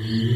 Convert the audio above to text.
Mm-hmm.